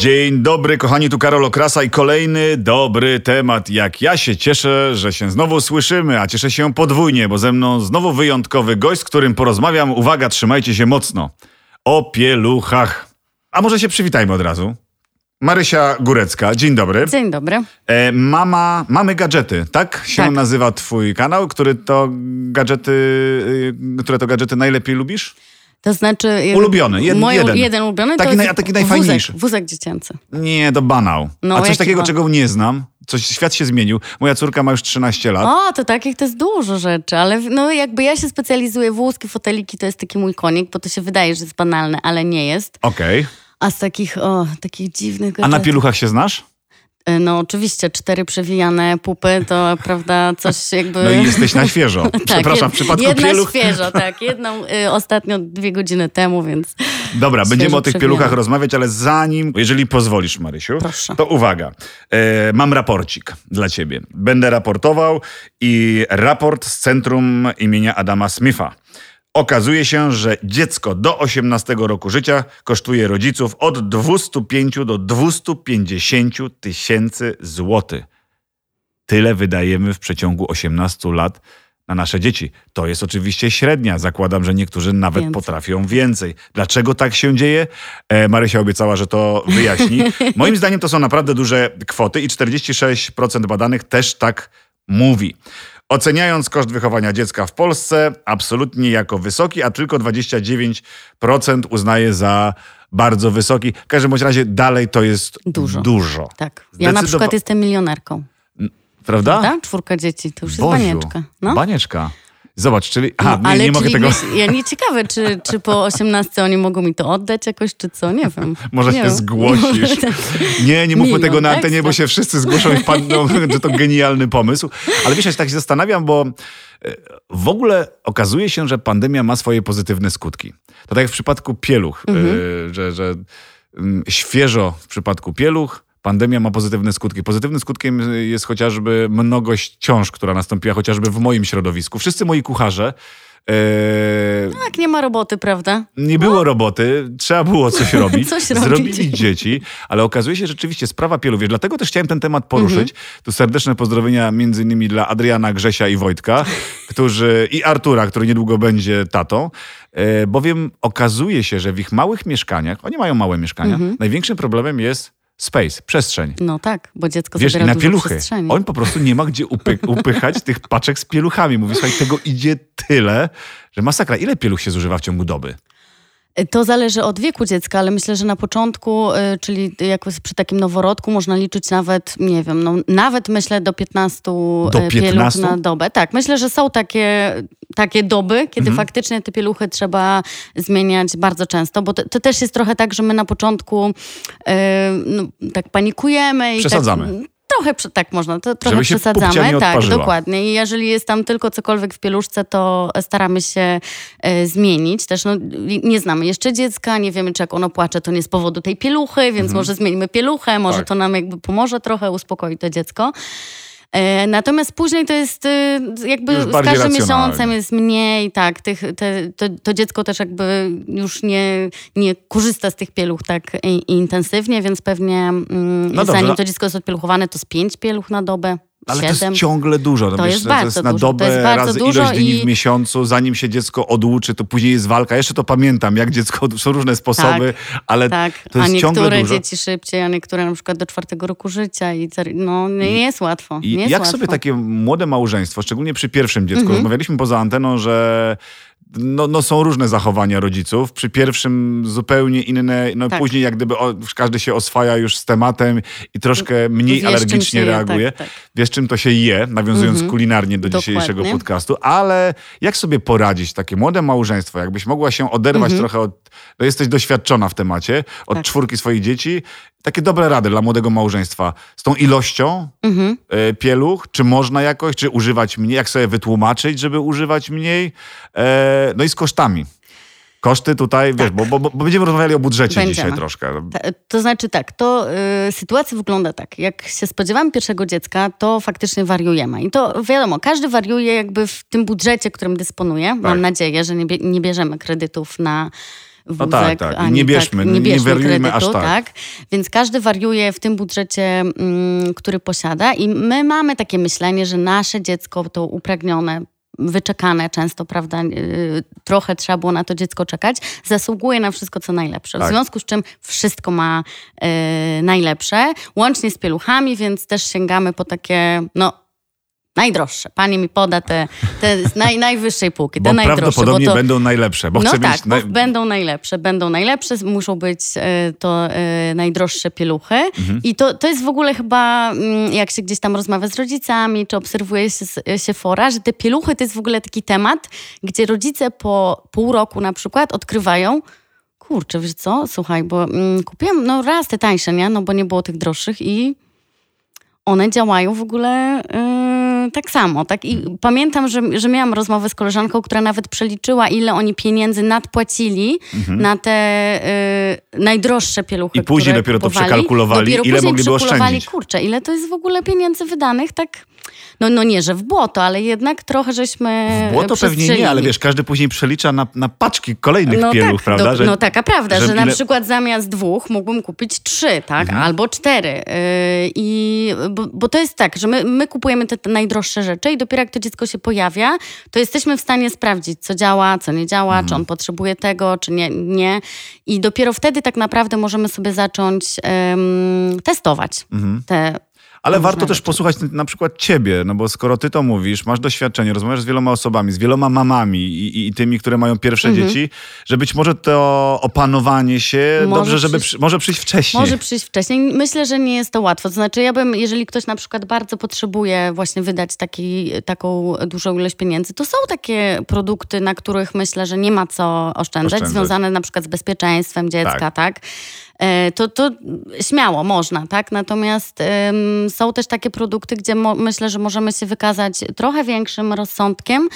Dzień dobry, kochani, tu Karol Okrasa i kolejny dobry temat. Jak ja się cieszę, że się znowu słyszymy, a cieszę się podwójnie, bo ze mną znowu wyjątkowy gość, z którym porozmawiam. Uwaga, trzymajcie się mocno. O pieluchach. A może się przywitajmy od razu. Marysia Górecka, dzień dobry. Dzień dobry. E, mama, mamy gadżety, tak się Tak. nazywa twój kanał, który to gadżety, y, które to gadżety najlepiej lubisz? To znaczy... Ulubiony, jed- jeden. jeden ulubiony Taki to naj- taki najfajniejszy. Wózek, wózek dziecięcy. Nie, to banał. No, A coś takiego, czego nie znam. Coś, świat się zmienił. Moja córka ma już 13 lat. O, to takich to jest dużo rzeczy, ale no jakby ja się specjalizuję, wózki, foteliki to jest taki mój konik, bo to się wydaje, że jest banalne, ale nie jest. Okej. A z takich, o, takich dziwnych A na pieluchach się znasz? Y, No oczywiście, cztery przewijane pupy to, prawda, coś jakby... No i jesteś na świeżo. Przepraszam, jed- w przypadku jedna pieluch... świeżo, tak. Jedną y, ostatnio dwie godziny temu, więc... Dobra, będziemy o tych przewijane. pieluchach rozmawiać, ale zanim, jeżeli pozwolisz, Marysiu, Proszę. to uwaga. E, mam raporcik dla ciebie. Będę raportował i raport z Centrum imienia Adama Smitha. Okazuje się, że dziecko do 18 roku życia kosztuje rodziców od 205 do 250 tysięcy złotych. Tyle wydajemy w przeciągu 18 lat na nasze dzieci. To jest oczywiście średnia. Zakładam, że niektórzy nawet Więcej. potrafią więcej. Dlaczego tak się dzieje? E, Marysia obiecała, że to wyjaśni. Moim zdaniem to są naprawdę duże kwoty i 46% badanych też tak mówi. Oceniając koszt wychowania dziecka w Polsce, absolutnie jako wysoki, a tylko 29% uznaje za bardzo wysoki. W każdym bądź razie dalej to jest Dużo. dużo. Tak. Ja na przykład jestem milionerką. Prawda? Tak? Czwórka dzieci, to już jest banieczka. No. Banieczka. Zobacz, czyli... Aha, No, nie, ale nie mogę tego... ja nie ciekawe, czy, czy po 18 oni mogą mi to oddać jakoś, czy co, nie wiem. Może nie się wiem. zgłosisz. Tak. Nie, nie mówmy Milion tego na antenie, bo ekstra. się wszyscy zgłoszą i wpadną, że to genialny pomysł. Ale wiesz, ja się tak się zastanawiam, bo e, w ogóle okazuje się, że pandemia ma swoje pozytywne skutki. To tak jak w przypadku pieluch, Mhm. e, że, że mm, świeżo w przypadku pieluch, pandemia ma pozytywne skutki. Pozytywnym skutkiem jest chociażby mnogość ciąż, która nastąpiła chociażby w moim środowisku. Wszyscy moi kucharze e, Tak, nie ma roboty, prawda? nie było roboty, trzeba było coś robić. Coś robić. Zrobili dzieci, ale okazuje się że rzeczywiście sprawa pieluch. Wiesz, dlatego też chciałem ten temat poruszyć. Mhm. Tu serdeczne pozdrowienia między innymi dla Adriana, Grzesia i Wojtka, którzy i Artura, który niedługo będzie tatą. E, bowiem okazuje się, że w ich małych mieszkaniach, oni mają małe mieszkania, Mhm. największym problemem jest space, przestrzeń. No tak, bo dziecko Wiesz, zabiera na dużo pieluchy. przestrzeni. On po prostu nie ma gdzie upy upychać tych paczek z pieluchami. Mówi, słuchaj, tego idzie tyle, że masakra. Ile pieluch się zużywa w ciągu doby? To zależy od wieku dziecka, ale myślę, że na początku, y, czyli jako przy takim noworodku, można liczyć nawet, nie wiem, no, nawet myślę do 15 Do y, pieluch 15? na dobę. Tak, myślę, że są takie, takie doby, kiedy Mhm. faktycznie te pieluchy trzeba zmieniać bardzo często, bo to, to też jest trochę tak, że my na początku y, no, tak panikujemy. I Przesadzamy. Tak, Trochę, tak można, to trochę Żeby przesadzamy. Tak, dokładnie. I jeżeli jest tam tylko cokolwiek w pieluszce, to staramy się e, zmienić. Też no, nie znamy jeszcze dziecka, nie wiemy, czy jak ono płacze, to nie z powodu tej pieluchy, więc może zmienimy pieluchę, może Tak. to nam jakby pomoże trochę, uspokoi to dziecko. E, Natomiast później to jest e, jakby Już z każdym miesiącem jest mniej, tak, tych, te, to, to dziecko też jakby już nie, nie korzysta z tych pieluch tak i, intensywnie, więc pewnie mm, No dobrze, zanim no- to dziecko jest odpieluchowane, to z pięć pieluch na dobę, Ale to jest ciągle dużo. No To wiesz, jest to bardzo jest na dużo. To dobę jest bardzo razy dużo ilość dni i- w miesiącu, zanim się dziecko oduczy, to później jest walka. Jeszcze to pamiętam, jak dziecko, są różne sposoby, ale Tak, to a jest ciągle niektóre dużo. dzieci szybciej, a niektóre na przykład do czwartego roku życia i no nie jest łatwo. Nie jest jak łatwo. sobie takie młode małżeństwo, szczególnie przy pierwszym dziecku, Mhm. rozmawialiśmy poza anteną, że no, no są różne zachowania rodziców. Przy pierwszym zupełnie inne, no Tak. później jak gdyby o, każdy się oswaja już z tematem i troszkę mniej Wiesz, alergicznie je, reaguje. tak, tak. Wiesz, czym to się je, nawiązując Mhm. kulinarnie do Dokładnie. dzisiejszego podcastu, ale jak sobie poradzić takie młode małżeństwo, jakbyś mogła się oderwać trochę od, no jesteś doświadczona w temacie, od Mhm. Tak. czwórki swoich dzieci, takie dobre rady dla młodego małżeństwa z tą ilością Mhm. e, pieluch, czy można jakoś, czy używać mniej, jak sobie wytłumaczyć, żeby używać mniej, e, no i z kosztami. Koszty tutaj, wiesz, bo, bo, bo będziemy rozmawiali o budżecie Będziemy. dzisiaj troszkę. Ta- To znaczy tak, to y, sytuacja wygląda tak. Jak się spodziewamy pierwszego dziecka, to faktycznie wariujemy. I to wiadomo, każdy wariuje jakby w tym budżecie, którym dysponuje. Tak. Mam nadzieję, że nie, nie bierzemy kredytów na wózek, No tak, tak. ani Nie bierzmy, tak, nie bierzmy wariujmy kredytu, aż tak. Więc każdy wariuje w tym budżecie, mm, który posiada i my mamy takie myślenie, że nasze dziecko to upragnione wyczekane często, prawda, yy, trochę trzeba było na to dziecko czekać, zasługuje na wszystko, co najlepsze. W Tak. związku z czym wszystko ma yy, najlepsze, łącznie z pieluchami, więc też sięgamy po takie, no, najdroższe. Pani mi poda te, te z naj, najwyższej półki, te Bo najdroższe. prawdopodobnie to, będą najlepsze, bo no tak, mieć... bo naj- będą najlepsze, będą najlepsze, muszą być e, to e, najdroższe pieluchy. Mhm. I to, to jest w ogóle chyba, mm, jak się gdzieś tam rozmawia z rodzicami, czy obserwuje się, się fora, że te pieluchy to jest w ogóle taki temat, gdzie rodzice po pół roku na przykład odkrywają, kurczę, wiesz co, słuchaj, bo mm, kupiłam no raz te tańsze, nie? No bo nie było tych droższych i one działają w ogóle yy, tak samo. Tak? I pamiętam, że, że miałam rozmowę z koleżanką, która nawet przeliczyła, ile oni pieniędzy nadpłacili na te yy, najdroższe pieluchy. Mhm. I później dopiero to kupowali. przekalkulowali, dopiero ile mogliby oszczędzić. Kurczę, ile to jest w ogóle pieniędzy wydanych, tak... No, no nie, że w błoto, ale jednak trochę żeśmy Było to pewnie nie, ale wiesz, każdy później przelicza na, na paczki kolejnych No pieluch, tak, prawda? do, no taka prawda, że, na ile- przykład zamiast dwóch mógłbym kupić trzy, tak? Mhm. Albo cztery. Yy, I, bo, bo to jest tak, że my, my kupujemy te, te najdroższe rzeczy i dopiero jak to dziecko się pojawia, to jesteśmy w stanie sprawdzić, co działa, co nie działa, Mhm. czy on potrzebuje tego, czy nie, nie. I dopiero wtedy tak naprawdę możemy sobie zacząć testować Mhm. te Ale warto też posłuchać na przykład ciebie, no bo skoro ty to mówisz, masz doświadczenie, rozmawiasz z wieloma osobami, z wieloma mamami i, i, i tymi, które mają pierwsze Mhm. dzieci, że być może to opanowanie się, Może dobrze, żeby przyjść- przy, może przyjść wcześniej. Może przyjść wcześniej. Myślę, że nie jest to łatwo. To znaczy, ja bym, jeżeli ktoś na przykład bardzo potrzebuje właśnie wydać taki, taką dużą ilość pieniędzy, to są takie produkty, na których myślę, że nie ma co oszczędzać, Oszczędzać. związane na przykład z bezpieczeństwem dziecka, Tak. tak? E, To, to śmiało można, tak? Natomiast ym, są też takie produkty, gdzie myślę, że możemy się wykazać trochę większym rozsądkiem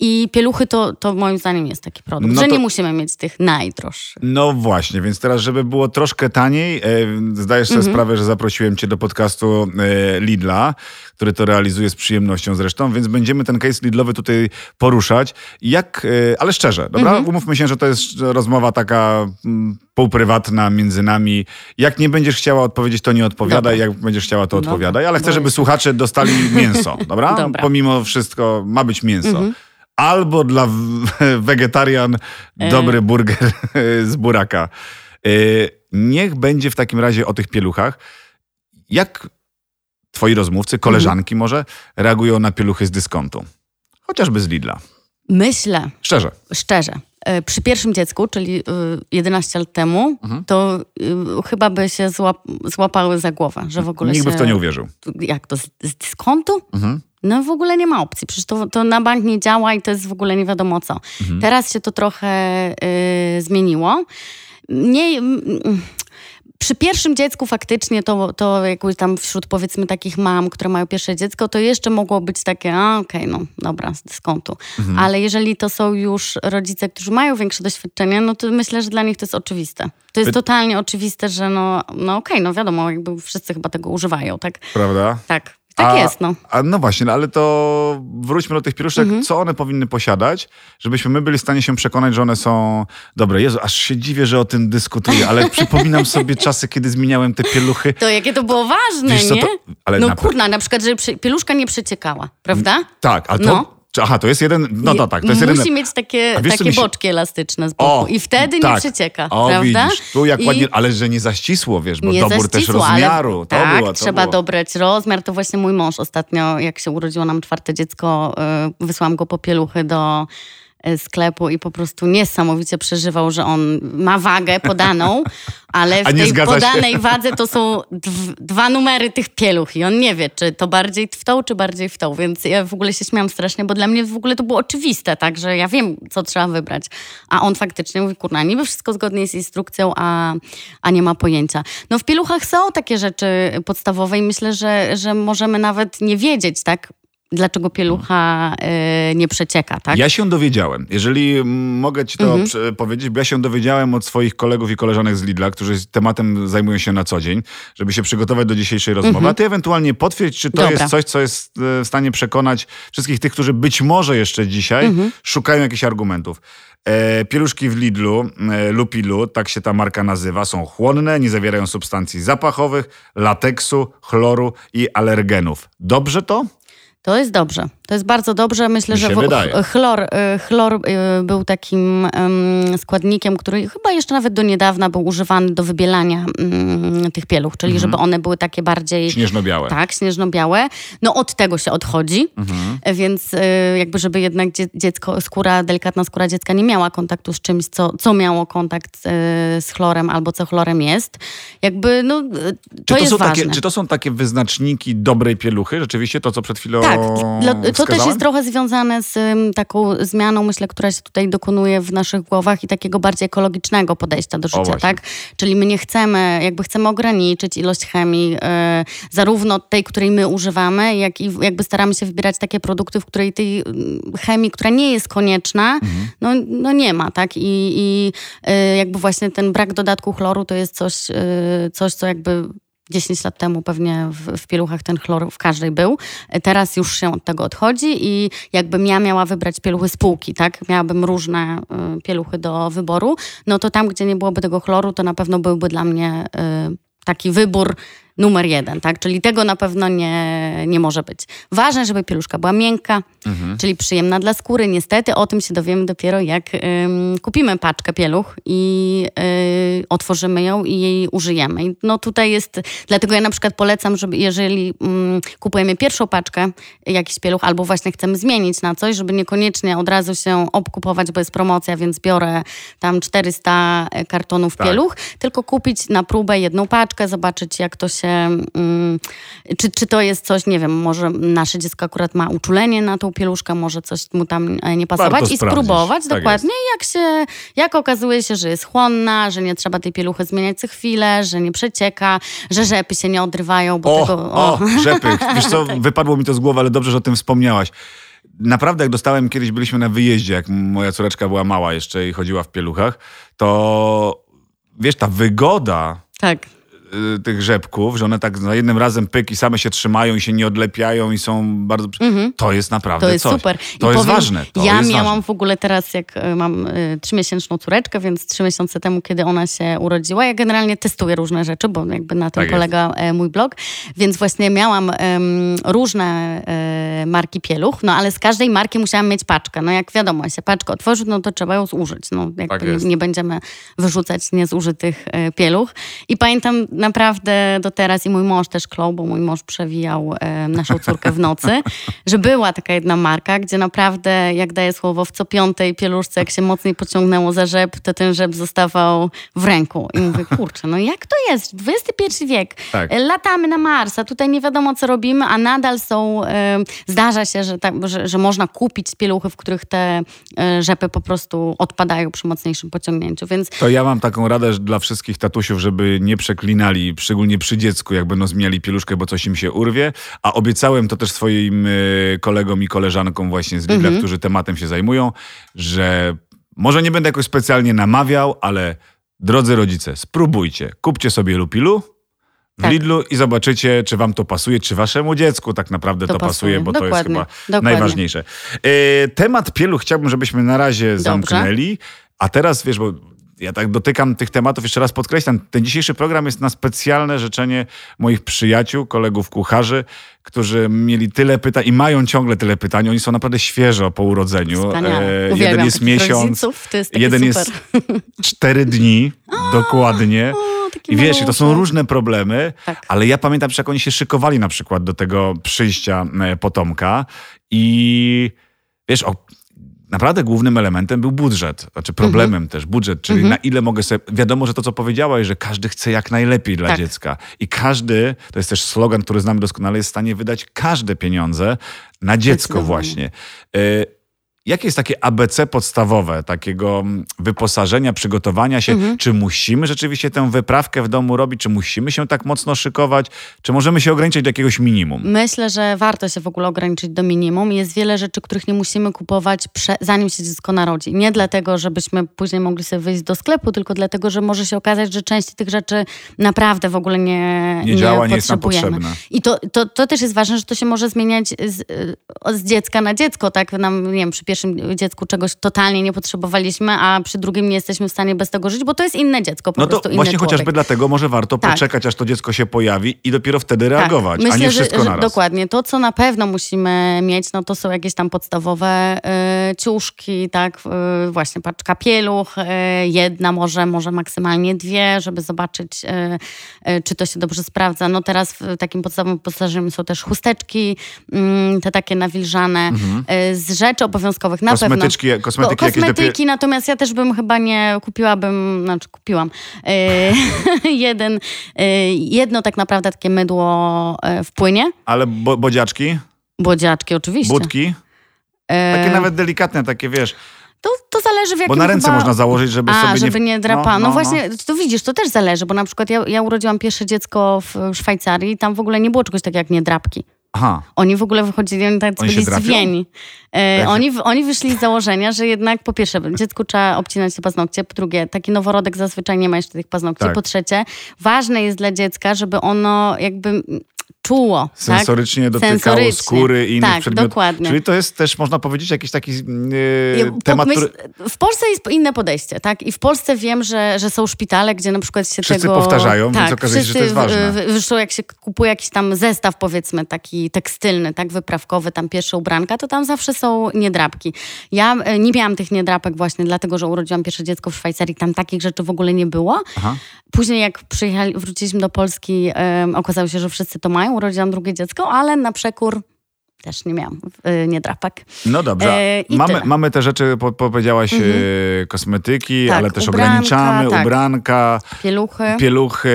i pieluchy to, to moim zdaniem jest taki produkt, No że to- nie musimy mieć tych najdroższych. No właśnie, więc teraz, żeby było troszkę taniej, e, zdajesz sobie Mhm. sprawę, że zaprosiłem cię do podcastu e, Lidla, który to realizuje z przyjemnością zresztą, więc będziemy ten case Lidlowy tutaj poruszać. Jak, e, ale szczerze, dobra? Mhm. Umówmy się, że to jest rozmowa taka mm, półprywatna między nami. Jak nie będziesz chciała odpowiedzieć, to nie odpowiadaj. Dobra. Jak będziesz chciała, to Dobra. odpowiadaj. Ale chcę, żeby słuchacze dostali mięso, dobra? Dobra. Pomimo wszystko ma być mięso. Mhm. Albo dla wegetarian E. dobry burger z buraka. Y, Niech będzie w takim razie o tych pieluchach. Jak twoi rozmówcy, koleżanki może, reagują na pieluchy z dyskontu? Chociażby z Lidla. Myślę, Szczerze. szczerze, e, przy pierwszym dziecku, czyli y, 11 lat temu, Mhm. to y, chyba by się złap, złapały za głowę, że w ogóle Nikt by w to nie uwierzył. Jak to, z, z dyskontu? Mhm. No w ogóle nie ma opcji, przecież to, to na bank nie działa i to jest w ogóle nie wiadomo co. Mhm. Teraz się to trochę y, zmieniło. Nie... Przy pierwszym dziecku faktycznie to, to jakoś tam wśród powiedzmy takich mam, które mają pierwsze dziecko, to jeszcze mogło być takie, a okej, no dobra, z dyskontu. Mhm. Ale jeżeli to są już rodzice, którzy mają większe doświadczenie, no to myślę, że dla nich to jest oczywiste. To jest totalnie oczywiste, że no, no okej, no wiadomo, jakby wszyscy chyba tego używają, tak? Prawda? Tak, tak A- jest, no. A no właśnie, no ale to wróćmy do tych pieluszek. Mhm. Co one powinny posiadać, żebyśmy my byli w stanie się przekonać, że one są dobre? Jezu, aż się dziwię, że o tym dyskutuję, ale przypominam sobie czasy, kiedy zmieniałem te pieluchy. To jakie to było ważne, Wiesz co, nie? to- ale no na- kurna, na przykład, przy, pieluszka nie przeciekała, prawda? Tak, ale to... No. Czy- Aha, to jest jeden... No to tak, to jest Musi jeden... mieć takie, wiesz, takie się- boczki elastyczne z boku i wtedy nie tak. przecieka, o, prawda? widzisz, tu jak I ładnie, ale że nie za ścisło, wiesz, bo nie dobór za też rozmiaru. Ale, to tak, było, to trzeba było. dobrać rozmiar. To właśnie mój mąż ostatnio, jak się urodziło nam czwarte dziecko, y, wysłałam go po pieluchy do sklepu i po prostu niesamowicie przeżywał, że on ma wagę podaną, ale w tej zgadza się. podanej wadze to są dw, dwa numery tych pieluch i on nie wie, czy to bardziej w tą, czy bardziej w tą, więc ja w ogóle się śmiałam strasznie, bo dla mnie w ogóle to było oczywiste, tak, że ja wiem, co trzeba wybrać, a on faktycznie mówi, kurna, niby wszystko zgodnie z instrukcją, a, a nie ma pojęcia. No w pieluchach są takie rzeczy podstawowe i myślę, że, że możemy nawet nie wiedzieć, tak, dlaczego pielucha y, nie przecieka, tak? Ja się dowiedziałem, jeżeli mogę ci to Mhm. powiedzieć, bo ja się dowiedziałem od swoich kolegów i koleżanek z Lidla, którzy tematem zajmują się na co dzień, żeby się przygotować do dzisiejszej rozmowy, a ty ewentualnie potwierdź, czy to Mhm. Dobra. jest coś, co jest e, w stanie przekonać wszystkich tych, którzy być może jeszcze dzisiaj Mhm. szukają jakichś argumentów. E, pieluszki w Lidlu, e, Lupilu, tak się ta marka nazywa, są chłonne, nie zawierają substancji zapachowych, lateksu, chloru i alergenów. Dobrze to? To jest dobrze. To jest bardzo dobrze. Myślę, że chlor, y, chlor y, był takim em, składnikiem, który chyba jeszcze nawet do niedawna był używany do wybielania mm, tych pieluch, czyli żeby one były takie bardziej Śnieżno-białe. tak, śnieżno-białe. No od tego się odchodzi, Mhm. Więc y, jakby żeby jednak dzie- dziecko, skóra, delikatna skóra dziecka nie miała kontaktu z czymś, co, co miało kontakt z chlorem albo co chlorem jest. Jakby, no, to, Czy to, jest ważne. takie, czy to są takie wyznaczniki dobrej pieluchy? Rzeczywiście to, co przed chwilą Tak, to też jest trochę związane z ym, taką zmianą, myślę, która się tutaj dokonuje w naszych głowach i takiego bardziej ekologicznego podejścia do życia, tak? Czyli my nie chcemy, jakby chcemy ograniczyć ilość chemii, y, zarówno tej, której my używamy, jak i jakby staramy się wybierać takie produkty, w której tej chemii, która nie jest konieczna, Mhm. no, no nie ma, tak? I, i y, jakby właśnie ten brak dodatku chloru to jest coś, y, coś co jakby 10 lat temu pewnie w, w pieluchach ten chlor w każdej był. Teraz już się od tego odchodzi i jakbym ja miała wybrać pieluchy z półki, tak? Miałabym różne y, pieluchy do wyboru, no to tam, gdzie nie byłoby tego chloru, to na pewno byłby dla mnie y, taki wybór numer jeden, tak? Czyli tego na pewno nie, nie może być. Ważne, żeby pieluszka była miękka, czyli przyjemna dla skóry. Niestety o tym się dowiemy dopiero jak ym, kupimy paczkę pieluch i y, otworzymy ją i jej użyjemy. I no tutaj jest, dlatego ja na przykład polecam, żeby jeżeli ym, kupujemy pierwszą paczkę jakiś pieluch albo właśnie chcemy zmienić na coś, żeby niekoniecznie od razu się obkupować, bo jest promocja, więc biorę tam 400 kartonów Tak. pieluch, tylko kupić na próbę jedną paczkę, zobaczyć jak to się, mm, czy, czy to jest coś, nie wiem, może nasze dziecko akurat ma uczulenie na tą pieluszkę, może coś mu tam e, nie pasować Warto i spróbować Tak dokładnie, jak się, jak okazuje się, że jest chłonna, że nie trzeba tej pieluchy zmieniać co chwilę, że nie przecieka, że rzepy się nie odrywają, bo O, tego... o, rzepy. Wiesz co, wypadło mi to z głowy, ale dobrze, że o tym wspomniałaś. Naprawdę, jak dostałem, kiedyś byliśmy na wyjeździe, jak moja córeczka była mała jeszcze i chodziła w pieluchach, to wiesz, ta wygoda Tak. Y, tych rzepków, że one tak za jednym razem pyk i same się trzymają i się nie odlepiają i są bardzo... To jest naprawdę To jest coś. super. I To jest powiem, ważne. To ja jest miałam ważne. w ogóle teraz, jak y, mam y, trzymiesięczną córeczkę, więc trzy miesiące temu, kiedy ona się urodziła, ja generalnie testuję różne rzeczy, bo jakby na tym Tak jest. polega e, mój blog, więc właśnie miałam em, różne e, marki pieluch, no ale z każdej marki musiałam mieć paczkę. No jak wiadomo, się paczkę otworzy, no to trzeba ją zużyć. No jakby Tak nie, jest. nie będziemy wyrzucać niezużytych e, pieluch. I pamiętam naprawdę do teraz i mój mąż też klął, bo mój mąż przewijał e, naszą córkę w nocy, że była taka jedna marka, gdzie naprawdę, jak daje słowo, w co piątej pieluszce, jak się mocniej pociągnęło za rzep, to ten rzep zostawał w ręku. I mówię, kurczę, no jak to jest? XXI wiek. Tak. E, Latamy na Marsa, tutaj nie wiadomo, co robimy, a nadal są... E, zdarza się, że, tak, że, że można kupić pieluchy, w których te e, rzepy po prostu odpadają przy mocniejszym pociągnięciu, więc To ja mam taką radę dla wszystkich tatusiów, żeby nie przeklinali, szczególnie przy dziecku, jak będą zmieniali pieluszkę, bo coś im się urwie. A obiecałem to też swoim y, kolegom i koleżankom właśnie z Lidla, Mhm. którzy tematem się zajmują, że może nie będę jakoś specjalnie namawiał, ale drodzy rodzice, spróbujcie. Kupcie sobie lupilu w Tak. Lidlu i zobaczycie, czy wam to pasuje, czy waszemu dziecku tak naprawdę to, To pasuje, pasuje. bo to jest Dokładnie. chyba Dokładnie. najważniejsze. E, temat pieluch chciałbym, żebyśmy na razie zamknęli. A teraz, wiesz, bo ja tak dotykam tych tematów, jeszcze raz podkreślam, ten dzisiejszy program jest na specjalne życzenie moich przyjaciół, kolegów kucharzy, którzy mieli tyle pytań i mają ciągle tyle pytań. Oni są naprawdę świeżo po urodzeniu. E, jeden jest miesiąc, rodziców, jest jeden super. jest cztery dni, dokładnie. I wiesz, to są różne problemy, Tak. ale ja pamiętam, jak oni się szykowali na przykład do tego przyjścia e, potomka i wiesz, o, naprawdę głównym elementem był budżet, znaczy problemem Mhm. też budżet, czyli na ile mogę sobie, wiadomo, że to co powiedziałaś, że każdy chce jak najlepiej dla Tak. dziecka i każdy, to jest też slogan, który znamy doskonale, jest w stanie wydać każde pieniądze na dziecko Zdecydowanie. właśnie. E, Jakie jest takie ABC podstawowe takiego mm, wyposażenia, przygotowania się? Mhm. Czy musimy rzeczywiście tę wyprawkę w domu robić? Czy musimy się tak mocno szykować? Czy możemy się ograniczyć do jakiegoś minimum? Myślę, że warto się w ogóle ograniczyć do minimum. Jest wiele rzeczy, których nie musimy kupować zanim się dziecko narodzi. Nie dlatego, żebyśmy później mogli sobie wyjść do sklepu, tylko dlatego, że może się okazać, że część tych rzeczy naprawdę w ogóle nie, Nie działa, nie jest nam potrzebujemy. potrzebne. I to, to, to też jest ważne, że to się może zmieniać z, y, z dziecka na dziecko. Tak nam, nie wiem, przy pierwszym dziecku czegoś totalnie nie potrzebowaliśmy, a przy drugim nie jesteśmy w stanie bez tego żyć, bo to jest inne dziecko, po No to właśnie człowiek. chociażby dlatego może warto Tak. poczekać, aż to dziecko się pojawi i dopiero wtedy reagować, Tak. a nie wszystko że, że naraz. Dokładnie. To, co na pewno musimy mieć, no to są jakieś tam podstawowe y, ciuszki, tak, y, właśnie paczka pieluch, y, jedna może, może maksymalnie dwie, żeby zobaczyć, y, y, czy to się dobrze sprawdza. No teraz w takim podstawowym wyposażeniem są też chusteczki, mm, te takie nawilżane, y, z rzeczy obowiązkowych na pewno. Kosmetyczki, kosmetyki Ko- jakieś kosmetyki, natomiast ja też bym chyba nie kupiłabym, znaczy kupiłam y, jeden, y, jedno tak naprawdę takie mydło y, w płynie. Ale bo, bodziaczki, Bodziaczki oczywiście. budki, E, takie nawet delikatne, takie wiesz, to, to zależy w jakim bo na ręce chyba... można założyć, żeby A, sobie żeby nie drapa. No, no, właśnie, to widzisz, to też zależy, bo na przykład ja, ja urodziłam pierwsze dziecko w Szwajcarii i tam w ogóle nie było czegoś takiego jak niedrapki. Aha, Oni w ogóle wychodzili, oni tak Oni byli zdziwieni. E, oni, oni wyszli z założenia, że jednak po pierwsze dziecku trzeba obcinać te paznokcie, po drugie taki noworodek zazwyczaj nie ma jeszcze tych paznokci, Tak. po trzecie ważne jest dla dziecka, żeby ono jakby czuło. sensorycznie tak? dotykało Sensorycznie. skóry i innych Tak, przedmiotów. dokładnie. Czyli to jest też, można powiedzieć, jakiś taki e, temat, pomyśl- który W Polsce jest inne podejście, tak? I w Polsce wiem, że, że są szpitale, gdzie na przykład się Wszyscy tego... powtarzają, więc tak, okazuje się, że to jest ważne. Zresztą jak się kupuje jakiś tam zestaw, powiedzmy, taki tekstylny, tak, wyprawkowy, tam pierwsze ubranka, to tam zawsze są niedrapki. Ja e, nie miałam tych niedrapek właśnie dlatego, że urodziłam pierwsze dziecko w Szwajcarii, tam takich rzeczy w ogóle nie było. Aha. Później jak przyjechali, wróciliśmy do Polski, okazało się, że wszyscy to mają, urodziłam drugie dziecko, ale na przekór też nie miałam y, niedrapek. No dobrze. E, i mamy, tyle. Mhm. mamy te rzeczy, po, powiedziałaś, e, kosmetyki, Tak, ale też ubranka, ograniczamy, tak. ubranka, Pieluchy. pieluchy.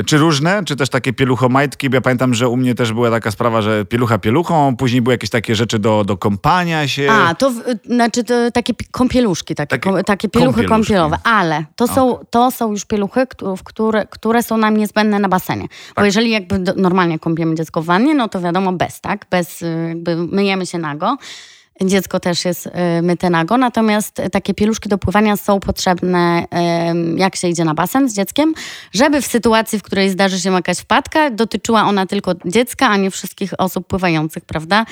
E, czy różne? Czy też takie pieluchomajtki? Bo ja pamiętam, że u mnie też była taka sprawa, że pielucha pieluchą, później były jakieś takie rzeczy do, do kąpania się. A, to znaczy to takie pi- kąpieluszki, takie, Takie takie, takie pieluchy kąpieluszki. kąpielowe, ale to są, to są już pieluchy, które, które są nam niezbędne na basenie. Tak. Bo jeżeli jakby normalnie kąpiemy dziecko w wannie, no to wiadomo bez, tak? Bez, y, jakby myjemy się nago. Dziecko też jest y, myte nago, natomiast takie pieluszki do pływania są potrzebne, jak się idzie na basen z dzieckiem, żeby w sytuacji, w której zdarzy się jakaś wpadka, dotyczyła ona tylko dziecka, a nie wszystkich osób pływających, prawda,